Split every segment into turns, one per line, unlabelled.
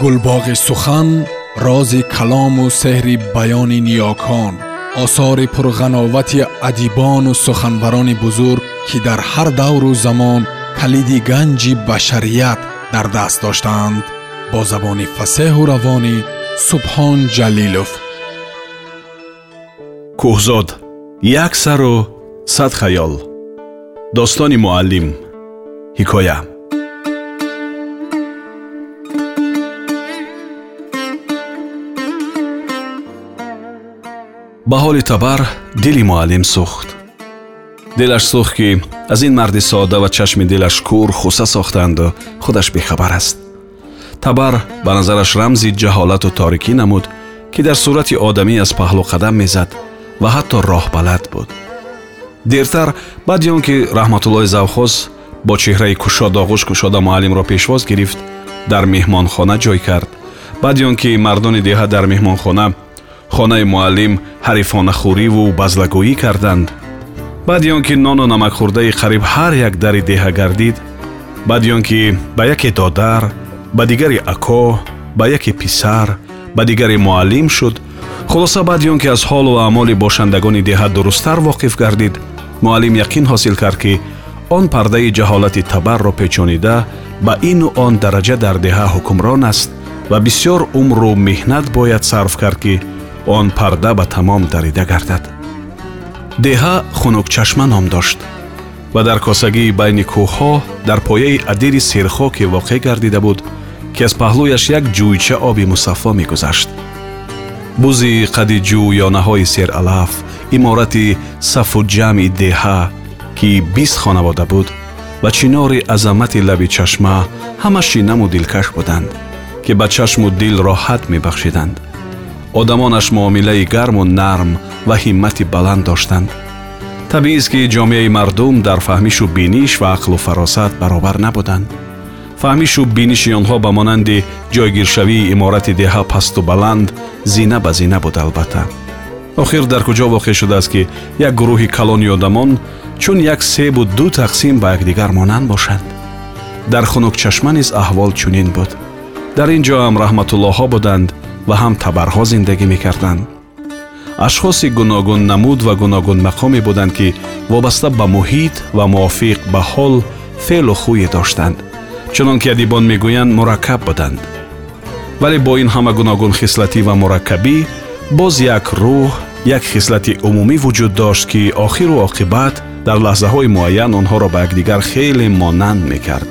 гулбоғи сухан рози калому сеҳри баёни ниёкон осори пурғановати адибону суханбарони бузург ки дар ҳар давру замон калиди ганҷи башарият дар даст доштаанд бо забони фасеҳу равонӣ субҳон ҷалилов.
Кӯҳзод як сару сад хаёл. Достони муаллим. Ҳикоя ба ҳоли табар дили муаллим сӯхт дилаш сӯхт ки аз ин марди сода ва чашми дилаш кур хуса сохтаанду худаш бехабар аст. Табар ба назараш рамзи ҷаҳолату торикӣ намуд ки дар сурати одамӣ аз паҳлу қадам мезад ва ҳатто роҳбалад буд. Дертар баъди он ки раҳматуллои завхоз бо чеҳраи кушод оғӯш кушода муаллимро пешвоз гирифт дар меҳмонхона ҷой кард. Баъди он ки мардони деҳа дар меҳмонхона хонаи муаллим ҳарифонахӯриву базлагӯӣ карданд. Баъди он ки нону намакхӯрдаи қариб ҳар як дари деҳа гардид баъди он ки ба яке додар ба дигари ако ба яке писар ба дигаре муаллим шуд. Хулоса баъди он ки аз ҳолу аъмоли бошандагони деҳа дурусттар воқиф гардид муаллим яқин ҳосил кард ки он пардаи ҷаҳолати табарро печонида ба ину он дараҷа дар деҳа ҳукмрон аст ва бисьёр умру меҳнат бояд сарф кард ки он парда ба тамом дарида гардад. Деҳа хунукчашма ном дошт ва дар косагии байни кӯҳҳо дар пояи адири серхоке воқеъ гардида буд ки аз паҳлӯяш як ҷӯйча оби мусаффо мегузашт. Бузи қади ҷӯёнаҳои сералаф иморати сафу ҷамъи деҳа ки бист хонавода буд ва чинори азамати лаби чашма ҳама шинаму дилкаш буданд ки ба чашму дил роҳат мебахшиданд одамонаш муомилаи гарму нарм ва ҳиммати баланд доштанд. Табиист ки ҷомеаи мардум дар фаҳмишу биниш ва ақлу фаросат баробар набуданд. Фаҳмишу биниши онҳо ба монанди ҷойгиршавии иморати деҳа пасту баланд зина ба зина буд албатта. Охир дар куҷо воқеъ шудааст ки як гурӯҳи калони одамон чун як себу ду тақсим ба якдигар монанд бошанд. Дар хунукчашма низ аҳвол чунин буд. Дар ин ҷо ҳам раҳматуллоҳҳо буданд ва ҳам табарҳо зиндагӣ мекарданд ашхоси гуногун намуд ва гуногун мақоме буданд ки вобаста ба муҳит ва мувофиқ ба ҳол феълу хӯе доштанд чунон ки адибон мегӯянд мураккаб буданд вале бо ин ҳама гуногун хислатӣ ва мураккабӣ боз як рӯҳ як хислати умумӣ вуҷуд дошт ки охиру оқибат дар лаҳзаҳои муайян онҳоро ба якдигар хеле монанд мекард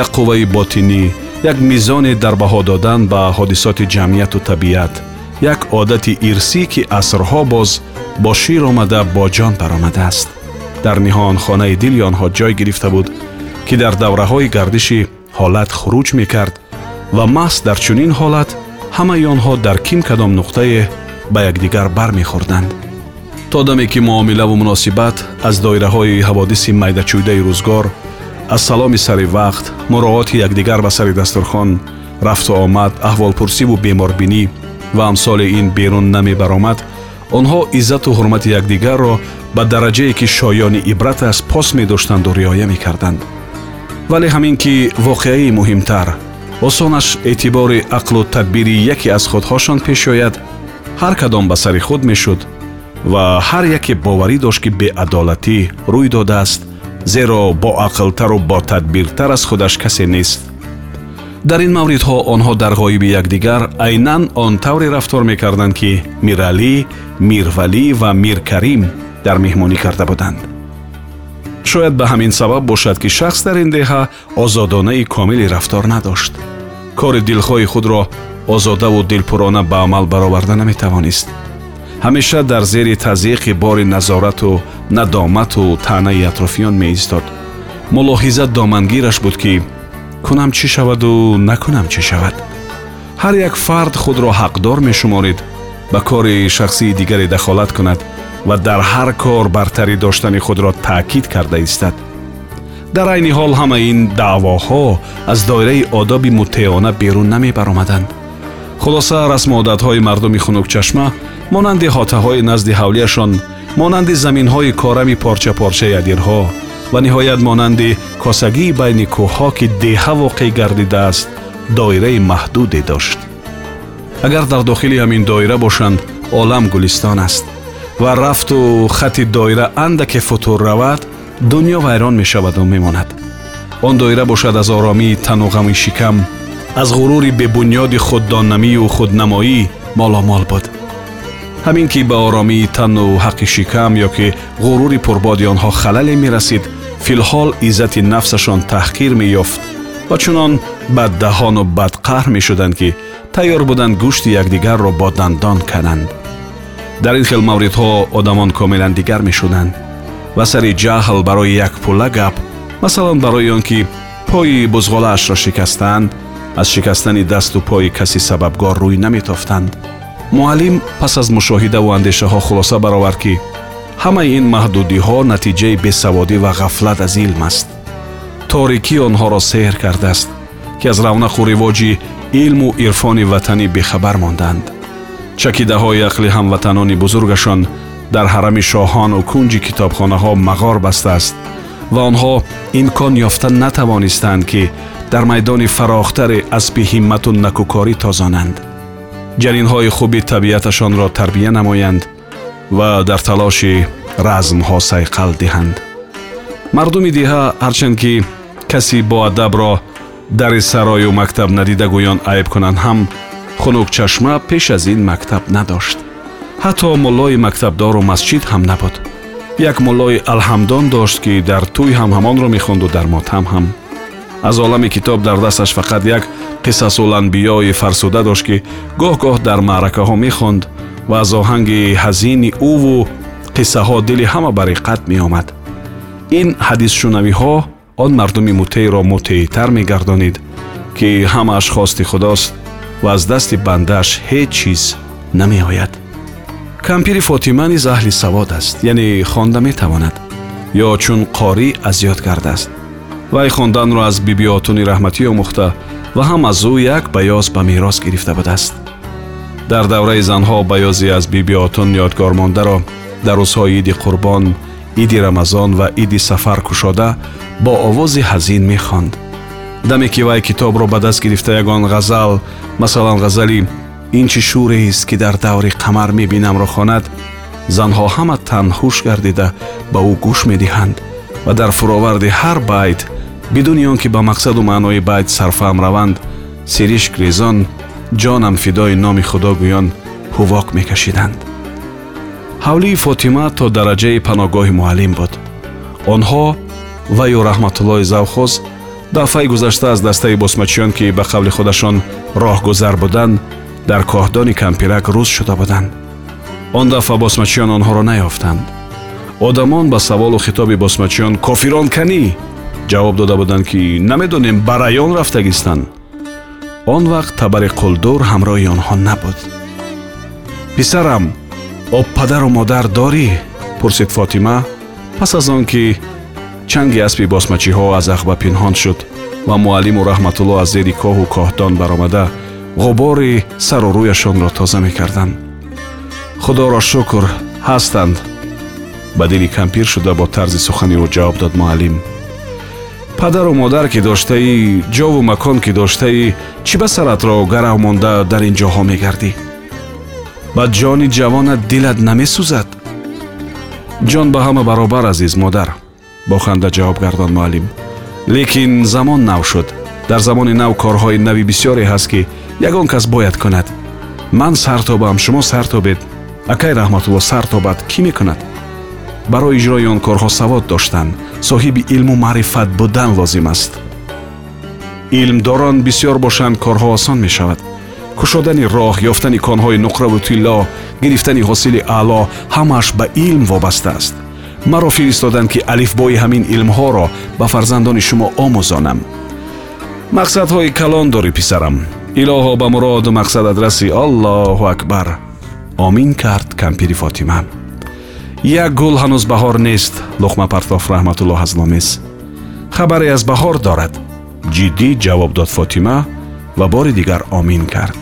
як қувваи ботинӣ як мизоне дар баҳо додан ба ҳодисоти ҷамъияту табиат як одати ирсӣ ки асрҳо боз бо шир омада бо ҷон баромадааст дар ниҳоян хонаи дили онҳо ҷой гирифта буд ки дар давраҳои гардиши ҳолат хуруҷ мекард ва маҳз дар чунин ҳолат ҳамаи онҳо дар ким кадом нуқтае ба якдигар бармехӯрданд то даме ки муомилаву муносибат аз доираҳои ҳаводиси майдачӯйдаи рӯзгор аз саломи сари вақт муроати якдигар ба сари дастурхон рафту омад аҳволпурсиву беморбинӣ ва амсоли ин берун намебаромад онҳо иззату ҳурмати якдигарро ба дараҷае ки шоёни ибрат аст пос медоштанду риоя мекарданд. Вале ҳамин ки воқеаи муҳимтар осонаш эътибори ақлу тадбири яке аз худҳошон пеш ояд ҳар кадом ба сари худ мешуд ва ҳар яке боварӣ дошт ки беадолатӣ рӯй додааст зеро бо ақлтару бо тадбиртар аз худаш касе нест. Дар ин мавридҳо онҳо дар ғоиби якдигар айнан он тавре рафтор мекарданд ки миралӣ мирвалӣ ва миркарим дар меҳмонӣ карда буданд. Шояд ба ҳамин сабаб бошад ки шахс дар ин деҳа озодонаи комили рафтор надошт. Кори дилхоҳи худро озодаву дилпурона ба амал бароварда наметавонист ҳамеша дар зери тазиқи бори назорату надомату таънаи атрофиён меистод. Мулоҳиза домангираш буд ки кунам чӣ шаваду накунам чӣ шавад. Ҳар як фард худро ҳақдор мешуморид ба кори шахсии дигаре дахолат кунад ва дар ҳар кор бартарӣ доштани худро таъкид карда истад. Дар айни ҳол ҳама ин даъвоҳо аз доираи одоби мутеона берун намебаромаданд хулоса расму одатҳои мардуми хунукчашма монанди ҳотаҳои назди ҳавлияшон монанди заминҳои корами порчапорчаи адирҳо ва ниҳоят монанди косагии байни кӯҳҳо ки деҳа воқеъ гардидааст доираи маҳдуде дошт агар дар дохили ҳамин доира бошанд олам гулистон аст ва рафту хати доира андаке футур равад дунё вайрон мешаваду мемонад он доира бошад аз оромии тану ғами шикам аз ғурури бебунёди худдоннамию худнамоӣ моломол буд ҳамин ки ба оромии тану ҳаққи шикам ё ки ғурури пурбоди онҳо халале мерасид филҳол иззати нафсашон таҳқир меёфт ва чунон баддаҳону бадқаҳр мешуданд ки тайёр буданд гӯшти якдигарро бо дандон кананд дар ин хел мавридҳо одамон комилан дигар мешуданд ва сари ҷаҳл барои якпула гап масалан барои он ки пои бузғолаашро шикастанд аз шикастани дасту пои каси сабабгор рӯй наметофтанд. Муаллим пас аз мушоҳидаву андешаҳо хулоса баровард ки ҳамаи ин маҳдудиҳо натиҷаи бесаводӣ ва ғафлат аз илм аст. Торикӣ онҳоро сеҳр кардааст ки аз равнақу ривоҷи илму ирфони ватанӣ бехабар монданд. Чакидаҳои ақли ҳамватанони бузургашон дар ҳарами шоҳону кунҷи китобхонаҳо мағор бастааст ва онҳо имкон ёфта натавонистанд ки дар майдони фарохтаре аспи ҳиммату накӯкорӣ тозонанд ҷанинҳои хуби табиаташонро тарбия намоянд ва дар талоши размҳо сайқал диҳанд мардуми диҳа ҳарчанд ки касе боадабро дари сарою мактаб надида гӯён айб кунанд ҳам хунукчашма пеш аз ин мактаб надошт ҳатто муллои мактабдору масҷид ҳам набуд як муллои алҳамдон дошт ки дар тӯй ҳам ҳамонро мехонду дар мотам ҳам аз олами китоб дар дасташ фақат як қиссасуланбиёи фарсуда дошт ки гоҳ-гоҳ дар маъракаҳо мехонд ва аз оҳанги ҳазини ӯву қиссаҳо дили ҳама бариқат меомад ин ҳадисшунавиҳо он мардуми мутеъро мутеътар мегардонид ки ҳамааш хости худост ва аз дасти бандааш ҳеҷ чиз намеояд кампири фотима низ аҳли савод аст яъне хонда метавонад ё чун қорӣ аз ёд кардааст вай хонданро аз бибиотуни раҳматӣ омӯхта ва ҳам аз ӯ як баёз ба мерос гирифта будааст дар давраи занҳо баёзе аз бибиотун ёдгормондаро дар рӯзҳои иди қурбон иди рамазон ва иди сафар кушода бо овози ҳазин мехонд даме ки вай китобро ба даст гирифта ягон ғазал масалан ғазали ин чӣ шӯрест ки дар даври қамар мебинамро хонад занҳо ҳама танҳуш гардида ба ӯ гӯш медиҳанд ва дар фуроварди ҳар байт бидуни он ки ба мақсаду маънои байт сарфаҳм раванд сиришк резон ҷонам фидои номи худо гӯён ҳувоқ мекашиданд. ҳавлии фотима то дараҷаи паноҳгоҳи муаллим буд. Онҳо ваю раҳматуллои завхоз дафъаи гузашта аз дастаи босмачиён ки ба қавли худашон роҳгузар буданд дар коҳдони кампирак рӯз шуда буданд. Он дафъа босмачиён онҳоро наёфтанд одамон ба саволу хитоби босмачиён кофирон канӣ ҷавоб дода буданд ки намедонем ба раён рафтагистанд он вақт табари қулдур ҳамроҳи онҳо набуд. Писарам об падару модар дорӣ? пурсид фотима пас аз он ки чанги аспи босмачиҳо аз ахба пинҳон шуд ва муаллиму раҳматулло аз зери коҳу коҳдон баромада ғубори сару рӯяшонро тоза мекарданд. Худоро шукр ҳастанд. Ба дили кампир шуда бо тарзи сухани ӯ ҷавоб дод муаллим. Падару модар ки доштаӣ ҷову макон ки доштаӣ чӣ ба саратро гарав монда дар ин ҷоҳо мегардӣ? Ба ҷони ҷавонат дилат намесӯзад. Ҷон ба ҳама баробар азиз модар. Бо ханда ҷавоб гардон муаллим. Лекин замон нав шуд. Дар замони нав корҳои нави бисёре ҳаст ки ягон кас бояд кунад. Ман сартобам шумо сартобед. Акай раҳматулло сартобад кӣ мекунад? Барои иҷрои он корҳо савод доштан. Соҳиби илму маърифат будан лозим аст. Илмдорон бисёр бошанд корҳо осон мешавад. Кушодани роҳ ёфтани конҳои нуқраву тилло гирифтани ҳосили аъло ҳамааш ба илм вобаста аст. Маро фиристоданд ки алифбои ҳамин илмҳоро ба фарзандони шумо омӯзонам. Мақсадҳои калон дорӣ писарам илоҳо ба муроду мақсадат расӣ аллоҳу акбар омин кард кампири фотима. Як гул ҳанӯз баҳор нест луқма партоф раҳматуллоҳ аз номес. Хабаре аз баҳор дорад. Ҷиддӣ ҷавоб дод фотима ва бори дигар омин кард.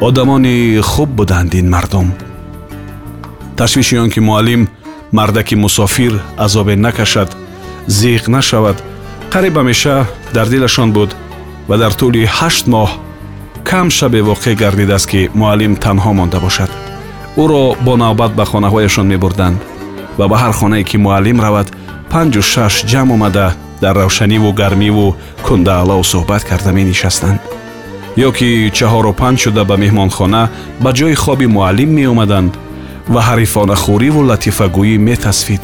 Одамони хуб буданд ин мардум. Ташвиши он ки муаллим мардаки мусофир азобе накашад зиқ нашавад қариб ҳамеша дар дилашон буд ва дар тӯли ҳашт моҳ кам шабе воқеъ гардидааст ки муаллим танҳо монда бошад ӯро бо навбат ба хонаҳояшон мебурданд ва ба ҳар хонае ки муаллим равад панҷу шаш ҷамъ омада дар равшаниву гармиву кундаалову суҳбат карда менишастанд ё ки чаҳору панҷ шуда ба меҳмонхона ба ҷои хоби муаллим меомаданд ва ҳарифонахӯриву латифагӯӣ метасфид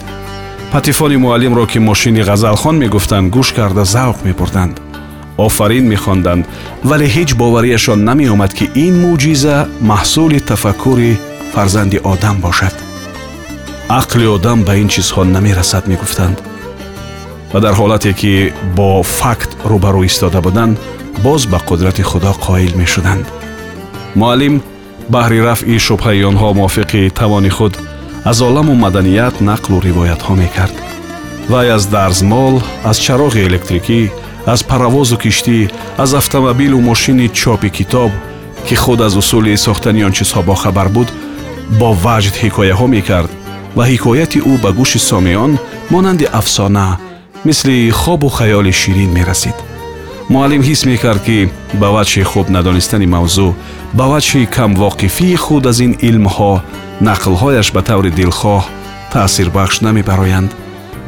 патифони муаллимро ки мошини ғазалхон мегуфтанд гӯш карда завқ мебурданд офарин мехонданд вале ҳеҷ боварияшон намеомад ки ин мӯъҷиза маҳсули тафаккури фарзанди одам бошад ақли одам ба ин чизҳо намерасад мегуфтанд ва дар ҳолате ки бо факт рӯбарӯ истода буданд боз ба қудрати худо қоил мешуданд муаллим баҳри рафъи шубҳаи онҳо мувофиқи тавони худ аз оламу маданият нақлу ривоятҳо мекард вай аз дарзмол аз чароғи электрикӣ аз паровозу киштӣ аз автомобилу мошини чопи китоб ки худ аз усули сохтани он чизҳо бохабар буд бо ваҷд ҳикояҳо мекард ва ҳикояти ӯ ба гӯши сомеён монанди афсона мисли хобу хаёли ширин мерасид. Муаллим ҳис мекард ки ба ваҷҳи хуб надонистани мавзӯъ ба ваҷҳи камвоқифии худ аз ин илмҳо нақлҳояш ба таври дилхоҳ таъсирбахш намебароянд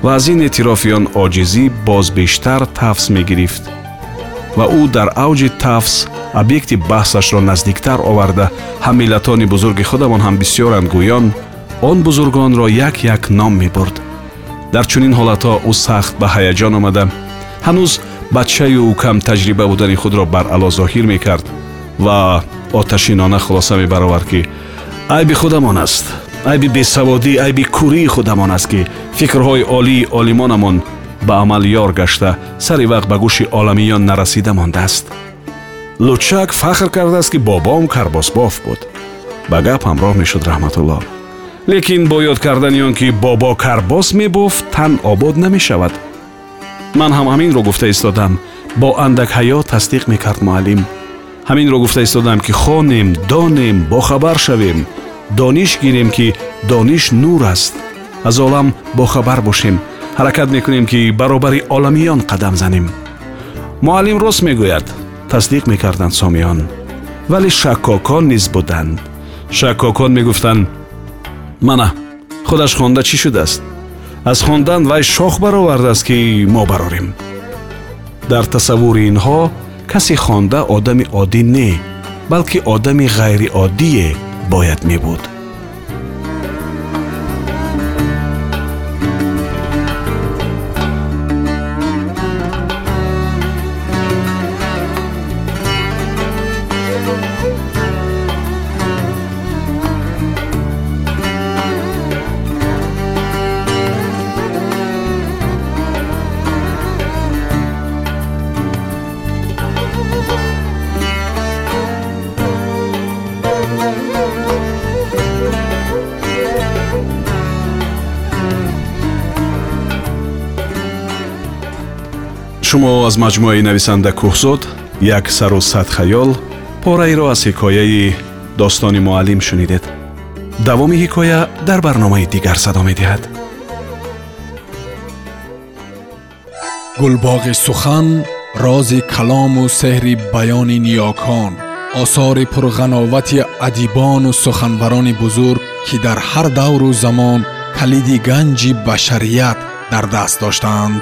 ва аз ин эътирофи он оҷизӣ боз бештар тафс мегирифт ва ӯ дар авҷи тафс объекти баҳсашро наздиктар оварда ҳам миллатони бузурги худамон ҳам бисьёранд гӯён он бузургонро як як ном мебурд дар чунин ҳолатҳо ӯ сахт ба ҳаяҷон омада ҳанӯз бачаю кам таҷриба будани худро баръало зоҳир мекард ва оташинона хулоса мебаровард ки айби худамон аст айби бесаводӣ айби курии худамон аст ки фикрҳои олии олимонамон ба амал ёр гашта сари вақт ба гӯши оламиён нарасида мондааст лучак фахр кардааст ки бобом карбосбоф буд ба гап ҳамроҳ мешуд раҳматулло лекин бо ёд кардани он ки бобо карбос мебофт тан обод намешавад ман ҳам ҳаминро гуфта истодам бо андак ҳаё тасдиқ мекард муаллим ҳаминро гуфта истодам ки хонем донем бохабар шавем дониш гирем ки дониш нур аст аз олам бохабар бошем ҳаракат мекунем ки баробари оламиён қадам занем муаллим рост мегӯяд тасдиқ мекарданд сомиён вале шаккокон низ буданд шаккокон мегуфтанд мана худаш хонда чӣ шудааст аз хондан вай шох баровардааст ки мо барорем дар тасаввури инҳо касе хонда одами оддӣ не балки одами ғайриоддие бояд мебуд шумо аз маҷмӯаи нависанда кӯҳзод як сару сад хаёл пораеро аз ҳикояи достони муаллим шунидед давоми ҳикоя дар барномаи дигар садо медиҳад
гулбоғи сухан рози калому сеҳри баёни ниёкон осори пурғановати адибону суханбарони бузург ки дар ҳар давру замон калиди ганҷи башарият дар даст доштаанд